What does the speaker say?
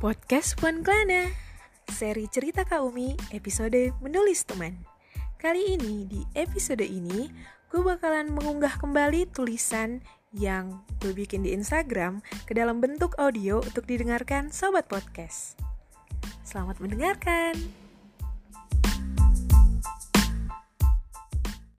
Podcast Puan Klana Seri cerita Kak Umi episode menulis teman. Kali ini di episode ini gue bakalan mengunggah kembali tulisan yang gue bikin di Instagram ke dalam bentuk audio untuk didengarkan sobat podcast. Selamat mendengarkan.